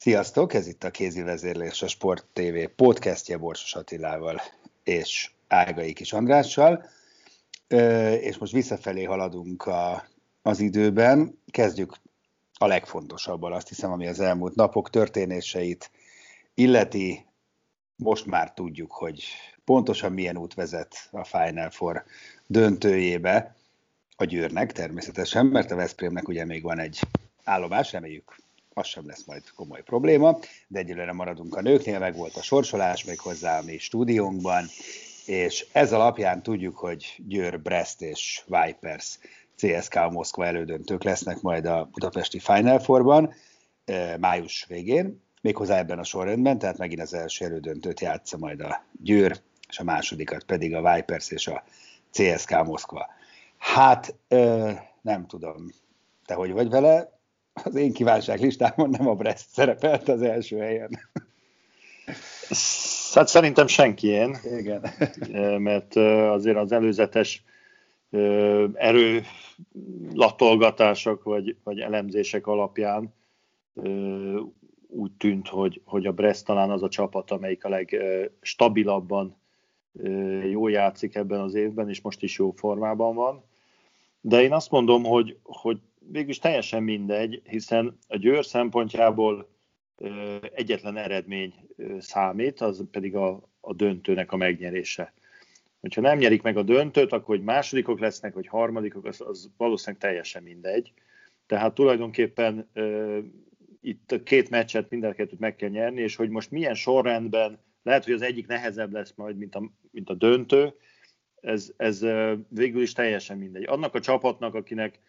Sziasztok, ez itt a Kézi Vezérlés, a Sport TV podcastje Borsos Attilával és Ágai Kis Andrással, és most visszafelé haladunk a, az időben. Kezdjük a legfontosabbal, azt hiszem, ami az elmúlt napok történéseit illeti. Most már tudjuk, hogy pontosan milyen út vezet a Final Four döntőjébe a Győrnek természetesen, mert a Veszprémnek ugye még van egy állomás, reméljük az sem lesz majd komoly probléma, de egyelőre maradunk a nőknél, meg volt a sorsolás még hozzá a mi stúdiónkban, és ez alapján tudjuk, hogy Győr, Brest és Vipers CSK Moszkva elődöntők lesznek majd a budapesti Final Four-ban május végén, méghozzá ebben a sorrendben, tehát megint az első elődöntőt játsza majd a Győr, és a másodikat pedig a Vipers és a CSK Moszkva. Hát nem tudom, te hogy vagy vele, az én kívánságlistámon nem a Brest szerepelt az első helyen. Hát szerintem senki én. Igen. Mert azért az előzetes erő latolgatások vagy, vagy elemzések alapján úgy tűnt, hogy, hogy a Brest talán az a csapat, amelyik a legstabilabban jól játszik ebben az évben, és most is jó formában van. De én azt mondom, hogy, hogy végülis teljesen mindegy, hiszen a Győr szempontjából egyetlen eredmény számít, az pedig a, a döntőnek a megnyerése. Hogyha nem nyerik meg a döntőt, akkor hogy másodikok lesznek, vagy harmadikok, az, az valószínűleg teljesen mindegy. Tehát tulajdonképpen uh, itt a két meccset minden kettőt meg kell nyerni, és hogy most milyen sorrendben, lehet, hogy az egyik nehezebb lesz majd, mint a, mint a döntő, ez, ez uh, végül is teljesen mindegy. Annak a csapatnak, akinek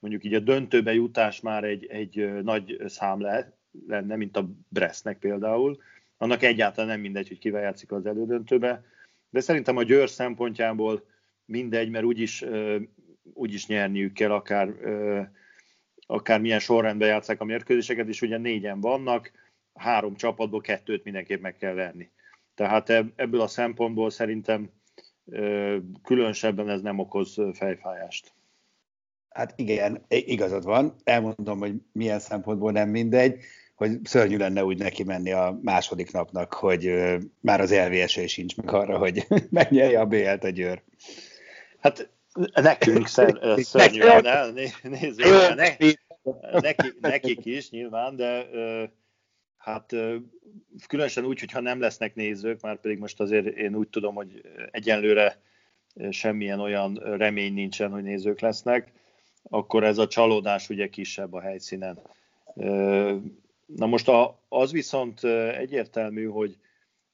mondjuk így a döntőbe jutás már egy, egy nagy szám le, lenne, mint a Brestnek például, annak egyáltalán nem mindegy, hogy kivel játszik az elődöntőbe, de szerintem a Győr szempontjából mindegy, mert úgyis, úgyis nyerniük kell, akár, akár milyen sorrendben játszák a mérkőzéseket, és ugye négyen vannak, három csapatból kettőt mindenképp meg kell verni. Tehát ebből a szempontból szerintem különösebben ez nem okoz fejfájást. Hát igen, igazad van. Elmondom, hogy milyen szempontból nem mindegy, hogy szörnyű lenne úgy neki menni a második napnak, hogy már az esély sincs meg arra, hogy megnyerje a BL-t a Győr. Hát nekünk szer, szörnyű lenne, nézzük, ne, neki, nekik is nyilván, de hát különösen úgy, hogyha nem lesznek nézők, már pedig most azért én úgy tudom, hogy egyenlőre semmilyen olyan remény nincsen, hogy nézők lesznek, akkor ez a csalódás ugye kisebb a helyszínen. Na most az viszont egyértelmű, hogy,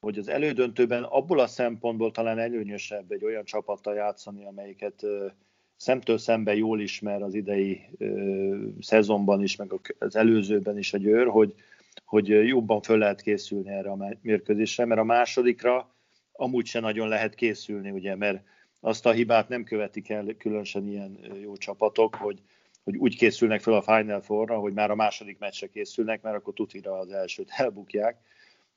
hogy az elődöntőben abból a szempontból talán előnyösebb egy olyan csapattal játszani, amelyiket szemtől szembe jól ismer az idei szezonban is, meg az előzőben is a győr, hogy, hogy jobban föl lehet készülni erre a mérkőzésre, mert a másodikra amúgy se nagyon lehet készülni, ugye, mert azt a hibát nem követik el különösen ilyen jó csapatok, hogy, hogy úgy készülnek fel a Final Four-ra, hogy már a második meccsre készülnek, mert akkor tutira az elsőt elbukják.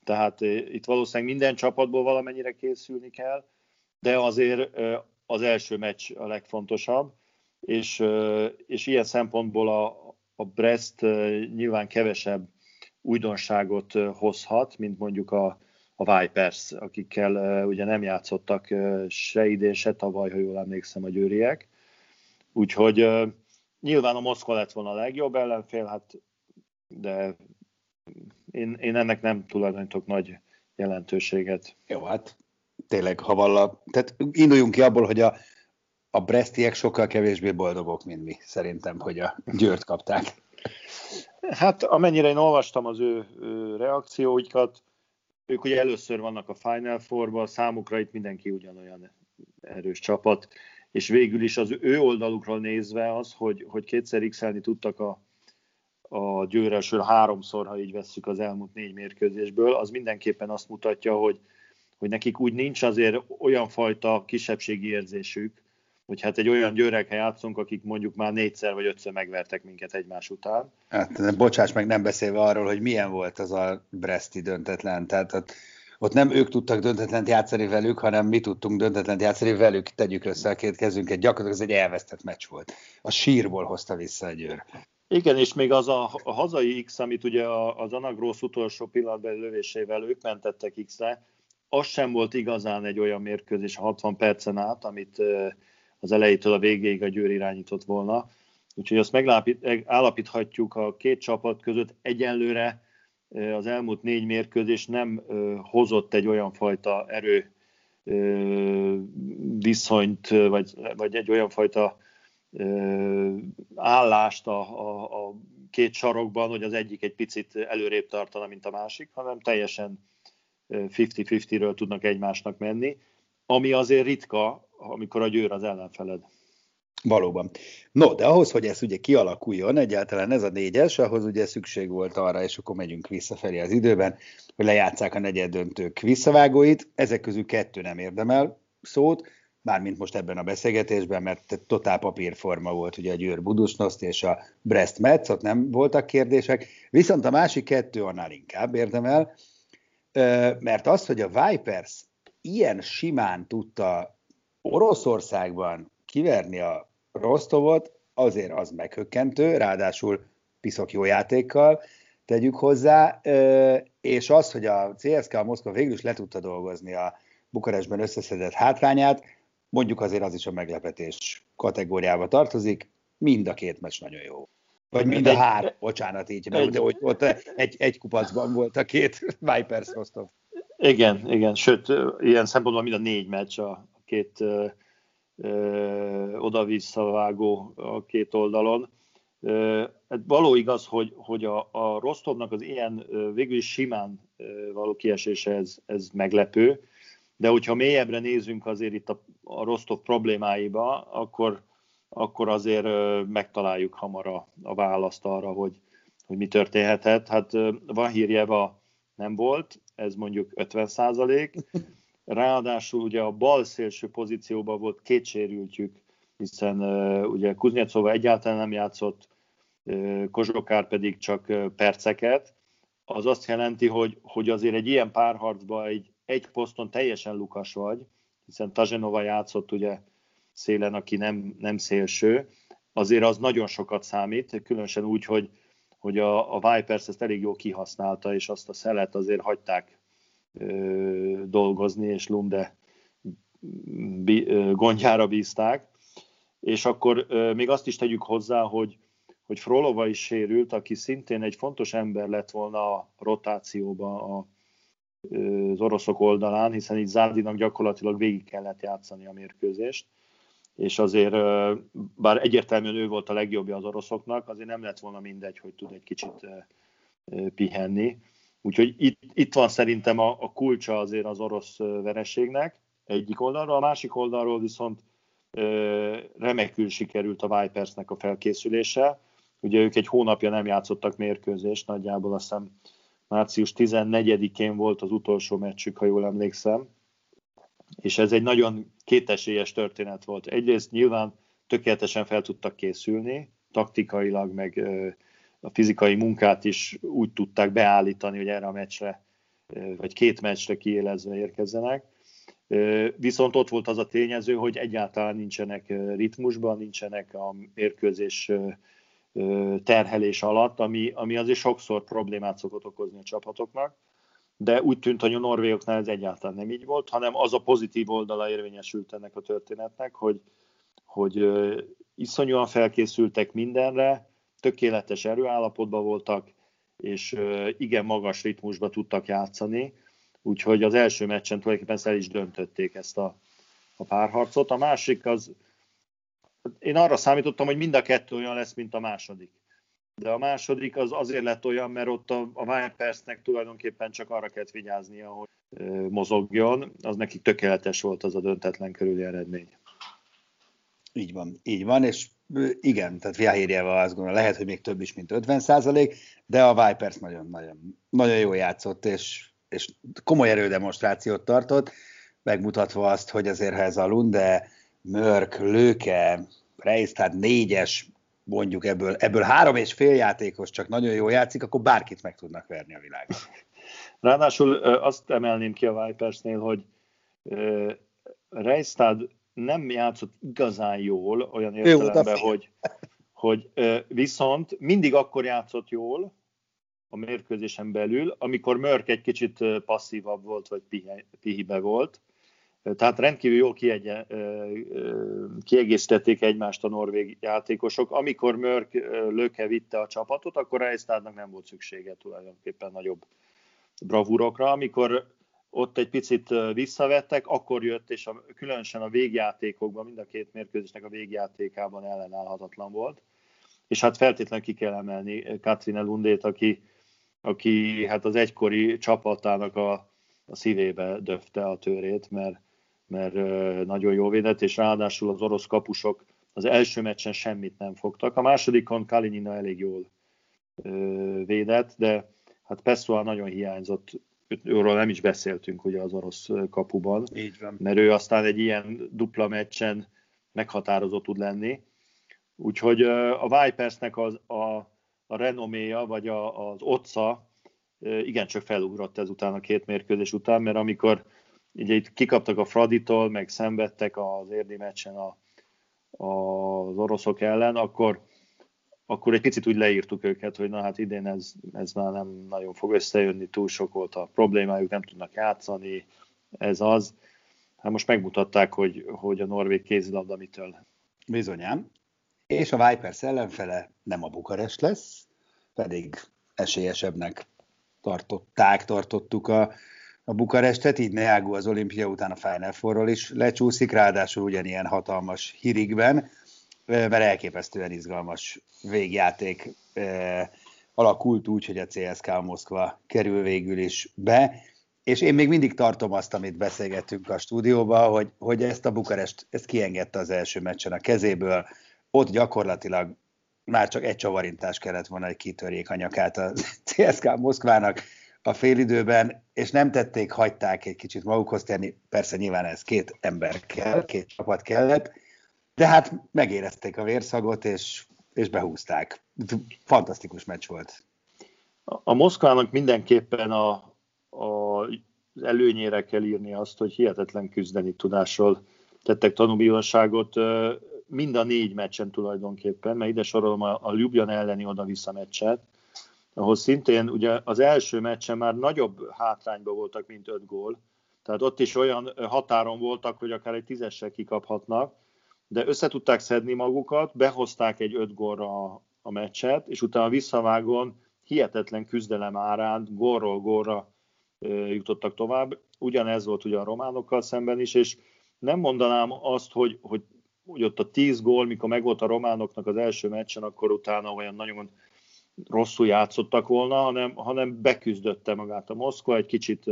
Tehát itt valószínűleg minden csapatból valamennyire készülni kell, de azért az első meccs a legfontosabb, és, és ilyen szempontból a, a Brest nyilván kevesebb újdonságot hozhat, mint mondjuk a, a Vipers, akikkel ugye nem játszottak se idén, se tavaly, ha jól emlékszem, a győriek. Úgyhogy nyilván a Moszkva lett volna a legjobb ellenfél, hát, de én, én ennek nem tulajdonítok nagy jelentőséget. Jó, hát tényleg, ha valla, tehát induljunk ki abból, hogy a, a Brestiek sokkal kevésbé boldogok, mint mi, szerintem, hogy a Győrt kapták. Hát amennyire én olvastam az ő, ő reakcióikat, ők ugye először vannak a Final Four-ban, számukra itt mindenki ugyanolyan erős csapat, és végül is az ő oldalukról nézve az, hogy, hogy kétszer x tudtak a, a győresről háromszor, ha így vesszük az elmúlt négy mérkőzésből, az mindenképpen azt mutatja, hogy, hogy nekik úgy nincs azért olyan fajta kisebbségi érzésük, hogy hát egy olyan győrekkel játszunk, akik mondjuk már négyszer vagy ötször megvertek minket egymás után. Hát bocsáss meg, nem beszélve arról, hogy milyen volt az a Bresti döntetlen. Tehát ott, ott nem ők tudtak döntetlent játszani velük, hanem mi tudtunk döntetlent játszani velük, tegyük össze a két kezünket. Gyakorlatilag ez egy elvesztett meccs volt. A sírból hozta vissza a győr. Igen, és még az a, a hazai X, amit ugye az Anagrósz utolsó pillanatban lövésével ők mentettek X-re, az sem volt igazán egy olyan mérkőzés 60 percen át, amit az elejétől a végéig a Győr irányított volna. Úgyhogy azt megállapíthatjuk a két csapat között egyenlőre az elmúlt négy mérkőzés nem hozott egy olyan fajta erő viszonyt, vagy, vagy egy olyan fajta állást a, a, a két sarokban, hogy az egyik egy picit előrébb tartana, mint a másik, hanem teljesen 50-50-ről tudnak egymásnak menni, ami azért ritka, amikor a győr az ellenfeled. Valóban. No, de ahhoz, hogy ez ugye kialakuljon, egyáltalán ez a négyes, ahhoz ugye szükség volt arra, és akkor megyünk visszafelé az időben, hogy lejátszák a negyed döntők visszavágóit. Ezek közül kettő nem érdemel szót, mármint most ebben a beszélgetésben, mert totál papírforma volt ugye a Győr Budusnoszt és a Brest Metz, ott nem voltak kérdések, viszont a másik kettő annál inkább érdemel, mert az, hogy a Vipers ilyen simán tudta Oroszországban kiverni a Rostovot, azért az meghökkentő, ráadásul piszok jó játékkal, tegyük hozzá, és az, hogy a CSKA Moszkva végül is le tudta dolgozni a Bukarestben összeszedett hátrányát, mondjuk azért az is a meglepetés kategóriába tartozik, mind a két meccs nagyon jó. Vagy mind a három, bocsánat így, mert ugye, hogy ott egy, egy kupacban volt a két Vipers Rostov. Igen, igen, sőt, ilyen szempontból mind a négy meccs a két oda-visszavágó a két oldalon. Hát való igaz, hogy, hogy a, a Rostovnak az ilyen végül is simán való kiesése ez, ez meglepő, de hogyha mélyebbre nézünk azért itt a, a Rostov problémáiba, akkor, akkor azért megtaláljuk hamar a, a választ arra, hogy, hogy mi történhetett. Hát van hírjeva nem volt, ez mondjuk 50 százalék, Ráadásul ugye a bal szélső pozícióban volt két sérültjük, hiszen ugye Kuznetsova egyáltalán nem játszott, Kozsokár pedig csak perceket. Az azt jelenti, hogy, hogy azért egy ilyen párharcban egy, egy poszton teljesen lukas vagy, hiszen Tazsenova játszott ugye szélen, aki nem, nem szélső, azért az nagyon sokat számít, különösen úgy, hogy, hogy a, a Vipers ezt elég jól kihasználta, és azt a szelet azért hagyták dolgozni, és Lunde gondjára bízták. És akkor még azt is tegyük hozzá, hogy, hogy Frolova is sérült, aki szintén egy fontos ember lett volna a rotációba a, az oroszok oldalán, hiszen így Zárdinak gyakorlatilag végig kellett játszani a mérkőzést, és azért, bár egyértelműen ő volt a legjobbja az oroszoknak, azért nem lett volna mindegy, hogy tud egy kicsit pihenni. Úgyhogy itt, itt van szerintem a, a kulcsa azért az orosz vereségnek egyik oldalról, a másik oldalról viszont ö, remekül sikerült a Vipersnek a felkészülése. Ugye ők egy hónapja nem játszottak mérkőzést, nagyjából azt hiszem március 14-én volt az utolsó meccsük, ha jól emlékszem, és ez egy nagyon kétesélyes történet volt. Egyrészt nyilván tökéletesen fel tudtak készülni, taktikailag, meg a fizikai munkát is úgy tudták beállítani, hogy erre a meccsre, vagy két meccsre kiélezve érkezzenek. Viszont ott volt az a tényező, hogy egyáltalán nincsenek ritmusban, nincsenek a mérkőzés terhelés alatt, ami, ami azért sokszor problémát szokott okozni a csapatoknak, de úgy tűnt, hogy a norvégoknál ez egyáltalán nem így volt, hanem az a pozitív oldala érvényesült ennek a történetnek, hogy, hogy iszonyúan felkészültek mindenre, tökéletes erőállapotban voltak, és igen magas ritmusba tudtak játszani, úgyhogy az első meccsen tulajdonképpen el is döntötték ezt a, a párharcot. A másik az, én arra számítottam, hogy mind a kettő olyan lesz, mint a második. De a második az azért lett olyan, mert ott a, a Vipersnek tulajdonképpen csak arra kellett vigyáznia, hogy mozogjon, az nekik tökéletes volt az a döntetlen körüli eredmény. Így van, így van, és igen, tehát Viahérjával azt gondolom, lehet, hogy még több is, mint 50 százalék, de a Vipers nagyon-nagyon nagyon jól játszott, és, és komoly erődemonstrációt tartott, megmutatva azt, hogy azért ha ez a Lunde, Mörk, Lőke, Reis, tehát négyes, mondjuk ebből, ebből három és fél játékos csak nagyon jól játszik, akkor bárkit meg tudnak verni a világon. Ráadásul azt emelném ki a Vipersnél, hogy Reistad nem játszott igazán jól, olyan értelemben, hogy, hogy viszont mindig akkor játszott jól a mérkőzésen belül, amikor Mörk egy kicsit passzívabb volt, vagy pihibe volt. Tehát rendkívül jól kiegye, kiegészítették egymást a norvég játékosok. Amikor Mörk löke vitte a csapatot, akkor Reistadnak nem volt szüksége tulajdonképpen nagyobb bravúrokra. Amikor ott egy picit visszavettek, akkor jött, és a, különösen a végjátékokban, mind a két mérkőzésnek a végjátékában ellenállhatatlan volt. És hát feltétlenül ki kell emelni Katrine Lundét, aki, aki hát az egykori csapatának a, a szívébe döfte a törét, mert, mert nagyon jó védett, és ráadásul az orosz kapusok az első meccsen semmit nem fogtak. A másodikon Kalinina elég jól védett, de hát Pessoa nagyon hiányzott őről nem is beszéltünk ugye az orosz kapuban, Így van. mert ő aztán egy ilyen dupla meccsen meghatározó tud lenni. Úgyhogy a Vipersnek az, a, a renoméja, vagy a, az otca igencsak felugrott ezután a két mérkőzés után, mert amikor ugye itt kikaptak a Fraditól, meg szenvedtek az érdi meccsen a, a, az oroszok ellen, akkor akkor egy picit úgy leírtuk őket, hogy na hát idén ez, ez már nem nagyon fog összejönni, túl sok volt a problémájuk, nem tudnak játszani, ez az. Hát most megmutatták, hogy, hogy a norvég kézilabda mitől. Bizonyám. És a Vipers ellenfele nem a Bukarest lesz, pedig esélyesebbnek tartották, tartottuk a, a Bukarestet, így Neágú az olimpia után a Final Four-ról is lecsúszik, ráadásul ugyanilyen hatalmas hírigben mert elképesztően izgalmas végjáték. Alakult úgy, hogy a CSK Moszkva kerül végül is be, és én még mindig tartom azt, amit beszélgettünk a stúdióban, hogy, hogy ezt a Bukarest, ezt kiengedte az első meccsen a kezéből, ott gyakorlatilag már csak egy csavarintás kellett volna, hogy kitörjék a nyakát a CSK Moszkvának a félidőben, és nem tették, hagyták egy kicsit magukhoz tenni, persze nyilván ez két ember kell, két csapat kellett, de hát megérezték a vérszagot, és, és behúzták. Fantasztikus meccs volt. A Moszkvának mindenképpen a, a, előnyére kell írni azt, hogy hihetetlen küzdeni tudásról tettek tanúbíróságot mind a négy meccsen tulajdonképpen, mert ide sorolom a, a Ljubjan elleni oda-vissza meccset, ahol szintén ugye az első meccsen már nagyobb hátrányban voltak, mint öt gól, tehát ott is olyan határon voltak, hogy akár egy tízessel kikaphatnak, de összetudták szedni magukat, behozták egy öt gólra a, meccset, és utána visszavágon hihetetlen küzdelem árán gólról gólra jutottak tovább. Ugyanez volt ugye a románokkal szemben is, és nem mondanám azt, hogy, hogy, hogy ott a tíz gól, mikor megvolt a románoknak az első meccsen, akkor utána olyan nagyon rosszul játszottak volna, hanem, hanem beküzdötte magát a Moszkva, egy kicsit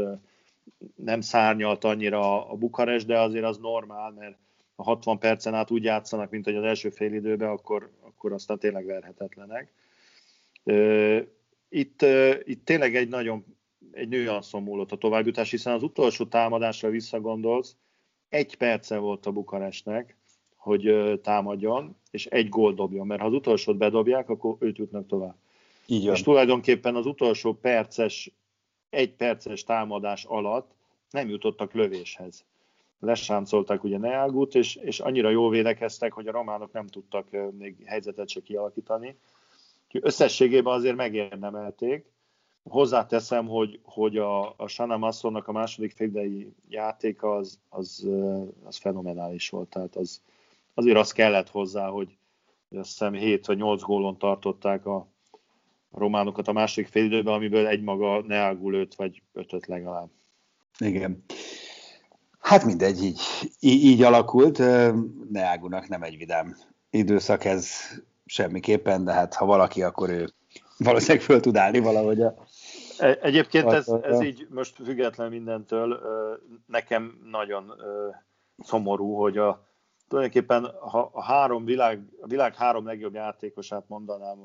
nem szárnyalt annyira a Bukarest, de azért az normál, mert a 60 percen át úgy játszanak, mint hogy az első fél időben, akkor, akkor aztán tényleg verhetetlenek. Itt, itt tényleg egy nagyon egy nőanszon múlott a továbbjutás, hiszen az utolsó támadásra visszagondolsz, egy perce volt a Bukarestnek, hogy támadjon, és egy gól dobjon, mert ha az utolsót bedobják, akkor őt jutnak tovább. Így van. És tulajdonképpen az utolsó perces, egy perces támadás alatt nem jutottak lövéshez lesáncolták ugye Neágut, és, és annyira jól védekeztek, hogy a románok nem tudtak még helyzetet se kialakítani. Úgyhogy összességében azért megérdemelték. Hozzáteszem, hogy, hogy a, a Sana Massonnak a második félidei játéka az, az, az fenomenális volt. Tehát az, azért az kellett hozzá, hogy azt hiszem 7 vagy 8 gólon tartották a, a románokat a második félidőben, amiből egymaga Neágu lőtt, vagy ötöt legalább. Igen. Hát mindegy, így, így, így alakult. Neágunak nem egy vidám időszak ez semmiképpen, de hát ha valaki, akkor ő valószínűleg föl tud állni valahogy a e, Egyébként ez, ez így most független mindentől nekem nagyon szomorú, hogy a, tulajdonképpen ha a három világ, a világ három legjobb játékosát mondanám,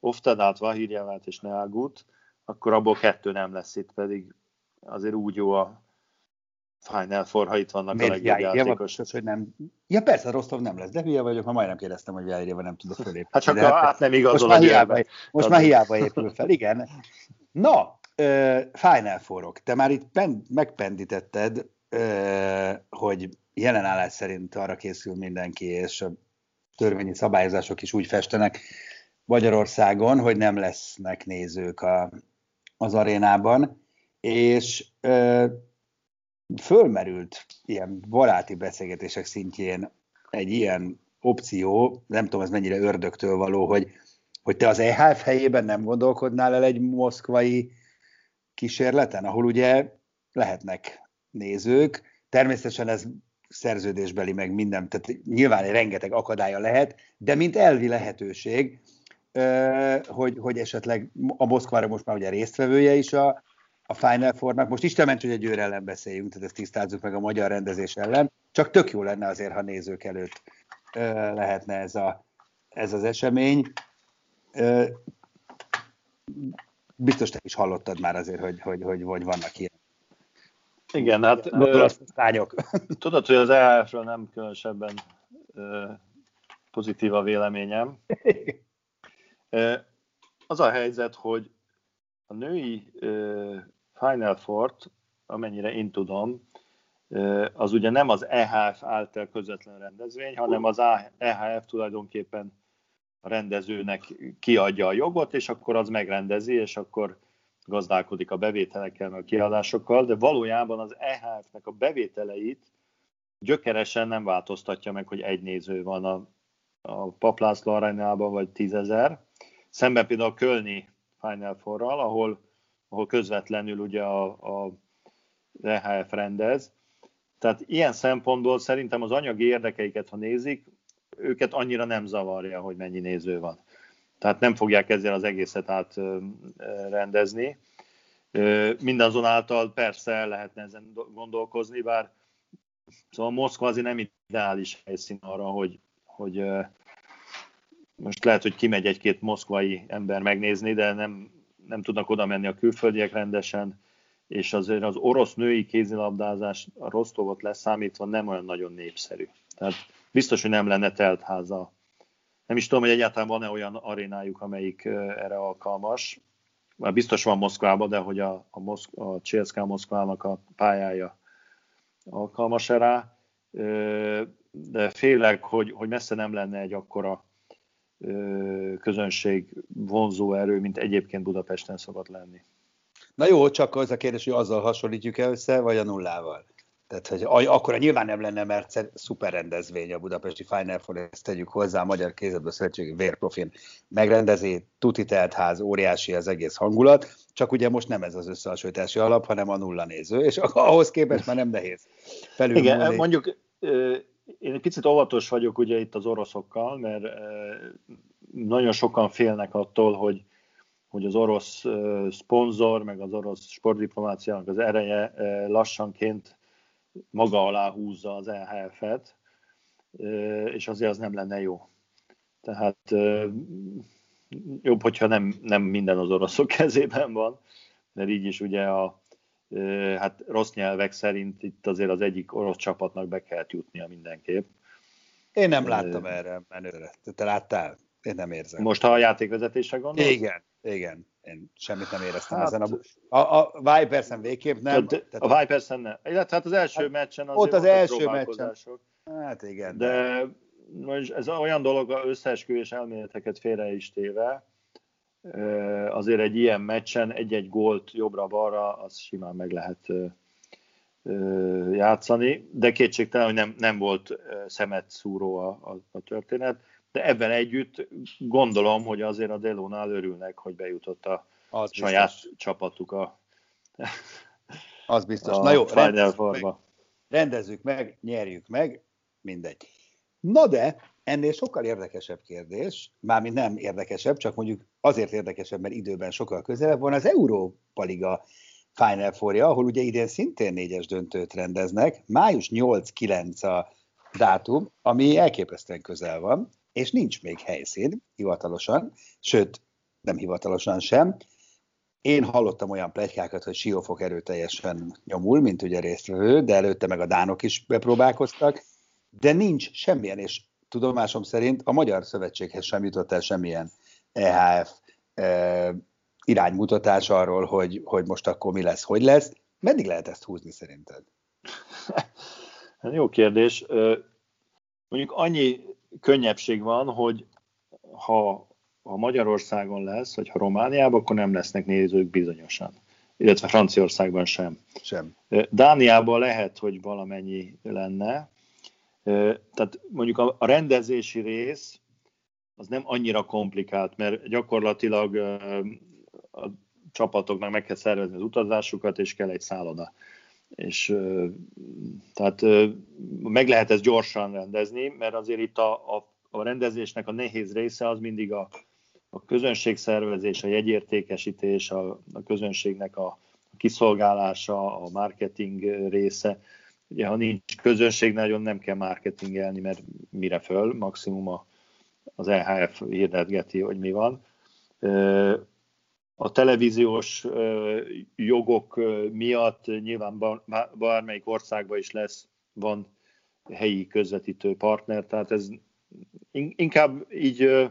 Oftedát, Vahirjevát és Neagut, akkor abból kettő nem lesz itt, pedig azért úgy jó a Final Four, ha itt vannak Miért a legjobb játékosok. hogy nem. Ja persze, Rostov nem lesz, de hülye vagyok, ha majdnem kérdeztem, hogy Vahirjeva nem tudok fölépni. Hát csak hát, át nem igazol most, már hiába, most már hiába épül fel, igen. Na, uh, Final Four-ok. Te már itt pen, megpendítetted, uh, hogy jelen állás szerint arra készül mindenki, és a törvényi szabályozások is úgy festenek Magyarországon, hogy nem lesznek nézők a, az arénában, és ö, fölmerült ilyen baráti beszélgetések szintjén egy ilyen opció, nem tudom, ez mennyire ördögtől való, hogy, hogy te az EHF helyében nem gondolkodnál el egy moszkvai kísérleten, ahol ugye lehetnek nézők, természetesen ez szerződésbeli, meg minden, tehát nyilván egy rengeteg akadálya lehet, de mint elvi lehetőség, hogy, hogy esetleg a Moszkvára most már ugye résztvevője is a, a Final Four-nak. Most Isten ments, hogy egy őr ellen beszéljünk, tehát ezt tisztázzuk meg a magyar rendezés ellen. Csak tök jó lenne azért, ha nézők előtt lehetne ez, a, ez az esemény. Biztos te is hallottad már azért, hogy, hogy, hogy, hogy vannak ilyen igen, hát lányok. tudod, hogy az EHF-ről nem különösebben pozitív a véleményem. Az a helyzet, hogy a női Final Fort, amennyire én tudom, az ugye nem az EHF által közvetlen rendezvény, hanem az EHF tulajdonképpen a rendezőnek kiadja a jogot, és akkor az megrendezi, és akkor gazdálkodik a bevételekkel, a kiadásokkal, de valójában az EHF-nek a bevételeit gyökeresen nem változtatja meg, hogy egy néző van a, a Paplászló arányában, vagy tízezer. Szemben például a Kölni Final Four-ral, ahol, ahol közvetlenül ugye a, a EHF rendez. Tehát ilyen szempontból szerintem az anyagi érdekeiket, ha nézik, őket annyira nem zavarja, hogy mennyi néző van. Tehát nem fogják ezzel az egészet átrendezni. Mindazonáltal persze lehetne ezen gondolkozni, bár szóval Moszkva azért nem ideális helyszín arra, hogy, hogy most lehet, hogy kimegy egy-két moszkvai ember megnézni, de nem, nem tudnak oda menni a külföldiek rendesen, és azért az orosz női kézilabdázás a Rostovot leszámítva nem olyan nagyon népszerű. Tehát biztos, hogy nem lenne teltháza nem is tudom, hogy egyáltalán van-e olyan arénájuk, amelyik erre alkalmas. Már biztos van Moszkvában, de hogy a, a, Moszk, a CSKA Moszkvának a pályája alkalmas rá. De félek, hogy, hogy messze nem lenne egy akkora közönség vonzó erő, mint egyébként Budapesten szokott lenni. Na jó, csak az a kérdés, hogy azzal hasonlítjuk el össze, vagy a nullával? Tehát, hogy akkor nyilván nem lenne, mert szuper rendezvény a budapesti Final Four, ezt tegyük hozzá, a Magyar Kézeből Szövetség vérprofin megrendezi, tuti ház, óriási az egész hangulat, csak ugye most nem ez az összehasonlítási alap, hanem a nulla néző, és ahhoz képest már nem nehéz felül. Igen, mondjuk én egy picit óvatos vagyok ugye itt az oroszokkal, mert nagyon sokan félnek attól, hogy hogy az orosz szponzor, meg az orosz sportdiplomáciának az ereje lassanként maga alá húzza az EHF-et, és azért az nem lenne jó. Tehát jobb, hogyha nem, nem minden az oroszok kezében van, mert így is ugye a hát rossz nyelvek szerint itt azért az egyik orosz csapatnak be kellett jutnia mindenképp. Én nem láttam erre menőre. Te láttál? Én nem érzem. Most ha a játékvezetésre gondolsz? Igen, igen. Én semmit nem éreztem hát, ezen a... A, a Vipersen végképp nem. Tehát, a Vipersen nem. Illetve hát az első hát, meccsen azért ott az első meccsen. Hát igen. De, de ez olyan dolog, összeesküvés elméleteket félre is téve, azért egy ilyen meccsen egy-egy gólt jobbra-balra, az simán meg lehet játszani, de kétségtelen, hogy nem, nem volt szemet szúró a, a, a történet de ebben együtt gondolom, hogy azért a Delónál örülnek, hogy bejutott a az saját biztos. csapatuk a Az biztos. A Na jó, rendezzük meg, rendezzük meg, nyerjük meg, mindegy. Na de, ennél sokkal érdekesebb kérdés, mármint nem érdekesebb, csak mondjuk azért érdekesebb, mert időben sokkal közelebb van az Európa Liga Final four ahol ugye idén szintén négyes döntőt rendeznek, május 8-9 a dátum, ami elképesztően közel van, és nincs még helyszín hivatalosan, sőt, nem hivatalosan sem. Én hallottam olyan plegykákat, hogy Siófok erőteljesen nyomul, mint ugye résztvevő, de előtte meg a dánok is bepróbálkoztak, de nincs semmilyen, és tudomásom szerint a Magyar Szövetséghez sem jutott el semmilyen EHF e, iránymutatás arról, hogy, hogy most akkor mi lesz, hogy lesz. Meddig lehet ezt húzni szerinted? Jó kérdés. Mondjuk annyi könnyebbség van, hogy ha, ha Magyarországon lesz, vagy ha Romániában, akkor nem lesznek nézők bizonyosan. Illetve Franciaországban sem. Sem. Dániában lehet, hogy valamennyi lenne. Tehát mondjuk a, rendezési rész az nem annyira komplikált, mert gyakorlatilag a csapatoknak meg kell szervezni az utazásukat, és kell egy szálloda és tehát meg lehet ezt gyorsan rendezni, mert azért itt a, a, a rendezésnek a nehéz része az mindig a, a közönségszervezés, a jegyértékesítés, a, a közönségnek a kiszolgálása, a marketing része. Ugye, ha nincs közönség, nagyon nem kell marketingelni, mert mire föl, maximum a, az EHF hirdetgeti, hogy mi van. A televíziós jogok miatt nyilván bármelyik országban is lesz, van helyi közvetítő partner, tehát ez inkább így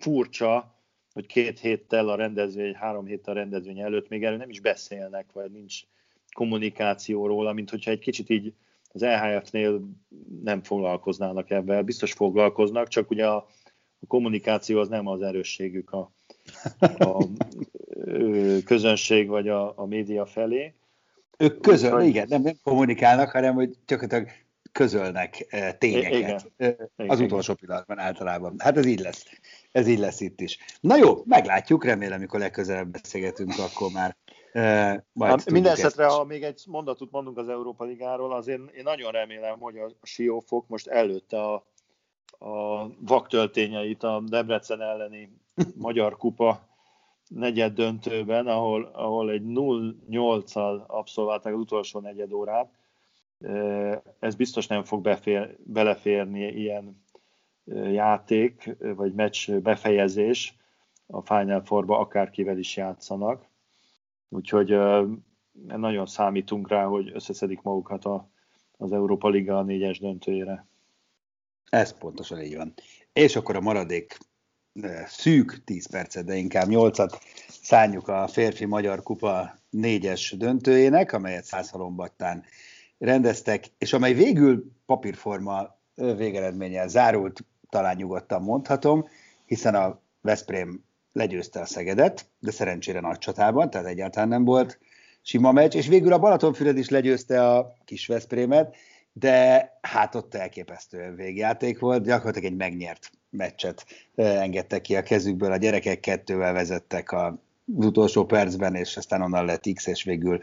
furcsa, hogy két héttel a rendezvény, három héttel a rendezvény előtt még erről nem is beszélnek, vagy nincs kommunikáció róla, mint hogyha egy kicsit így az EHF-nél nem foglalkoznának ebben. Biztos foglalkoznak, csak ugye a, a kommunikáció az nem az erősségük a, a közönség vagy a, a média felé. Ők közöl, Úgy, igen, nem, nem kommunikálnak, hanem hogy gyakorlatilag közölnek tényeket igen, az igen. utolsó pillanatban általában. Hát ez így lesz. Ez így lesz itt is. Na jó, meglátjuk, remélem, mikor legközelebb beszélgetünk, akkor már majd minden esetre, ha még egy mondatot mondunk az Európa Ligáról, azért én nagyon remélem, hogy a Siófok most előtte a, a vaktöltényeit a Debrecen elleni Magyar Kupa negyed döntőben, ahol, ahol egy 0-8-al abszolválták az utolsó negyed órát. Ez biztos nem fog befér, beleférni ilyen játék, vagy meccs befejezés a Final Four-ba, akárkivel is játszanak. Úgyhogy nagyon számítunk rá, hogy összeszedik magukat a, az Európa Liga négyes döntőjére. Ez pontosan így van. És akkor a maradék szűk 10 percet, de inkább 8-at szálljuk a férfi magyar kupa négyes döntőjének, amelyet Százhalombattán rendeztek, és amely végül papírforma végeredménnyel zárult, talán nyugodtan mondhatom, hiszen a Veszprém legyőzte a Szegedet, de szerencsére nagy csatában, tehát egyáltalán nem volt sima meccs, és végül a Balatonfüred is legyőzte a kis Veszprémet, de hát ott elképesztően végjáték volt, gyakorlatilag egy megnyert meccset engedtek ki a kezükből, a gyerekek kettővel vezettek az utolsó percben, és aztán onnan lett X, és végül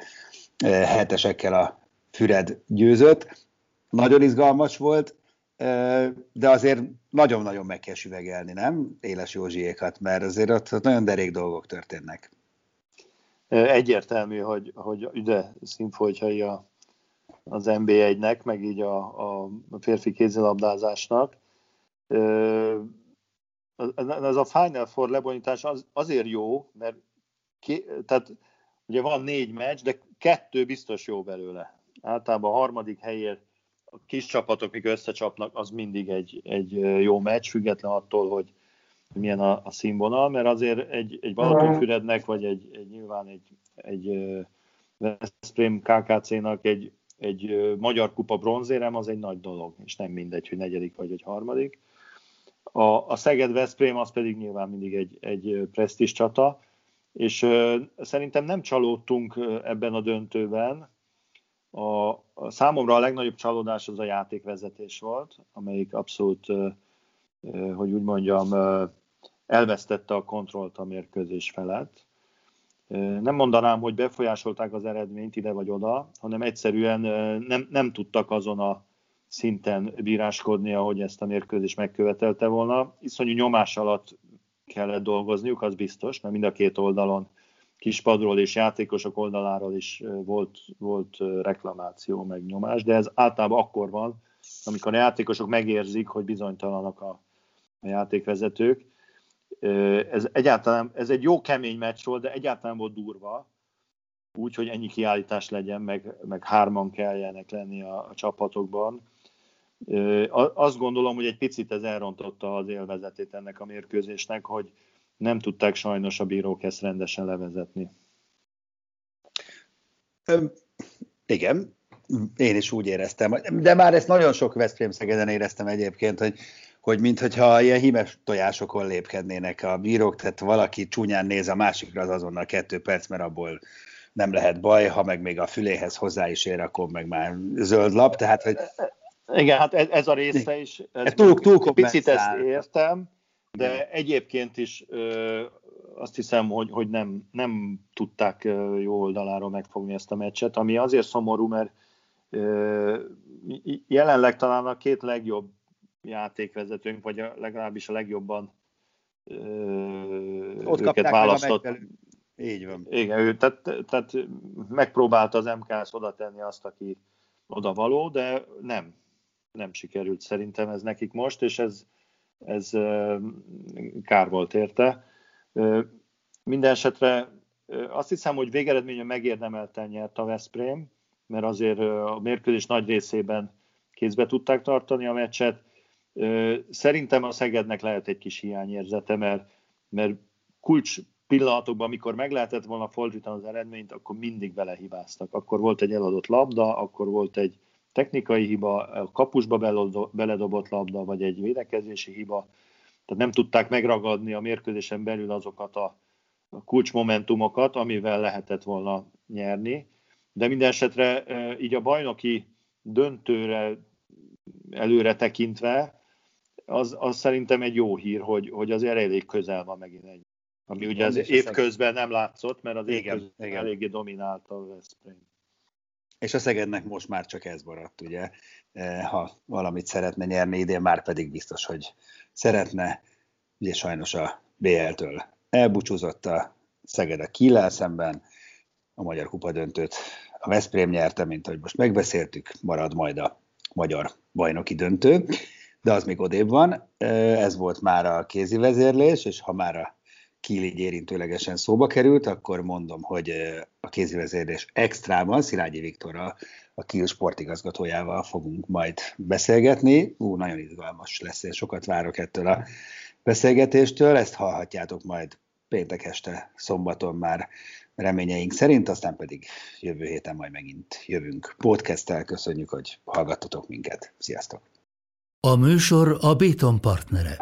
hetesekkel a Füred győzött. Nagyon izgalmas volt, de azért nagyon-nagyon meg kell süvegelni, nem? Éles Józsiékat, mert azért ott, ott nagyon derék dolgok történnek. Egyértelmű, hogy, hogy ide színfolytjai a, az NB1-nek, meg így a, a férfi kézilabdázásnak ez a Final Four lebonyítás az, azért jó, mert ké, tehát ugye van négy meccs, de kettő biztos jó belőle. Általában a harmadik helyért kis csapatok, mik összecsapnak, az mindig egy, egy jó meccs, független attól, hogy milyen a, a színvonal, mert azért egy, egy Balatonfürednek, vagy egy, egy nyilván egy, egy Veszprém KKC-nak egy, egy magyar kupa bronzérem az egy nagy dolog, és nem mindegy, hogy negyedik vagy egy harmadik. A, a Szeged-Veszprém az pedig nyilván mindig egy, egy presztis csata, és ö, szerintem nem csalódtunk ebben a döntőben. A, a számomra a legnagyobb csalódás az a játékvezetés volt, amelyik abszolút, hogy úgy mondjam, elvesztette a kontrollt a mérkőzés felett. nem mondanám, hogy befolyásolták az eredményt ide vagy oda, hanem egyszerűen nem, nem tudtak azon a szinten bíráskodni, ahogy ezt a mérkőzés megkövetelte volna. Iszonyú nyomás alatt kellett dolgozniuk, az biztos, mert mind a két oldalon kispadról és játékosok oldaláról is volt, volt reklamáció, meg nyomás, de ez általában akkor van, amikor a játékosok megérzik, hogy bizonytalanak a, a játékvezetők. Ez egyáltalán, ez egy jó kemény meccs volt, de egyáltalán volt durva, úgy, hogy ennyi kiállítás legyen, meg, meg hárman kelljenek lenni a, a csapatokban. Azt gondolom, hogy egy picit ez elrontotta az élvezetét ennek a mérkőzésnek, hogy nem tudták sajnos a bírók ezt rendesen levezetni. Igen, én is úgy éreztem, de már ezt nagyon sok Veszprém Szegeden éreztem egyébként, hogy, hogy mintha ilyen hímes tojásokon lépkednének a bírók, tehát valaki csúnyán néz a másikra, az azonnal kettő perc, mert abból nem lehet baj, ha meg még a füléhez hozzá is ér, akkor meg már zöld lap, tehát hogy... Igen, hát ez, ez a része is, ez túl, túl picit ezt értem, de egyébként is ö, azt hiszem, hogy, hogy nem, nem tudták jó oldaláról megfogni ezt a meccset, ami azért szomorú, mert ö, jelenleg talán a két legjobb játékvezetőnk, vagy a, legalábbis a legjobban ö, Ott őket választott. Így van. Igen, ő, tehát, tehát megpróbálta az MKS oda tenni azt, aki oda való, de nem. Nem sikerült szerintem ez nekik most, és ez, ez kár volt érte. Minden esetre azt hiszem, hogy végeredményen megérdemelten nyert a Veszprém, mert azért a mérkőzés nagy részében kézbe tudták tartani a meccset. Szerintem a Szegednek lehet egy kis hiányérzete, mert, mert kulcs pillanatokban, amikor meg lehetett volna fordítani az eredményt, akkor mindig belehibáztak. Akkor volt egy eladott labda, akkor volt egy technikai hiba, a kapusba beledobott labda, vagy egy védekezési hiba. Tehát nem tudták megragadni a mérkőzésen belül azokat a kulcsmomentumokat, amivel lehetett volna nyerni. De minden esetre így a bajnoki döntőre előre tekintve, az, az szerintem egy jó hír, hogy, hogy az elég közel van megint egy. Ami ugye az évközben nem látszott, mert az évközben eléggé dominálta a Veszprém. És a Szegednek most már csak ez maradt, ugye, e, ha valamit szeretne nyerni idén, már pedig biztos, hogy szeretne, ugye sajnos a BL-től elbúcsúzott a Szeged a Kiel szemben, a Magyar Kupa döntőt a Veszprém nyerte, mint ahogy most megbeszéltük, marad majd a magyar bajnoki döntő, de az még odébb van. E, ez volt már a kézi vezérlés, és ha már a Kiel így érintőlegesen szóba került, akkor mondom, hogy a kézivezérés extrában Szilágyi Viktorral, a Kiel sportigazgatójával fogunk majd beszélgetni. Ú, nagyon izgalmas lesz, és sokat várok ettől a beszélgetéstől. Ezt hallhatjátok majd péntek este, szombaton már reményeink szerint, aztán pedig jövő héten majd megint jövünk podcasttel. Köszönjük, hogy hallgattatok minket. Sziasztok! A műsor a Béton partnere.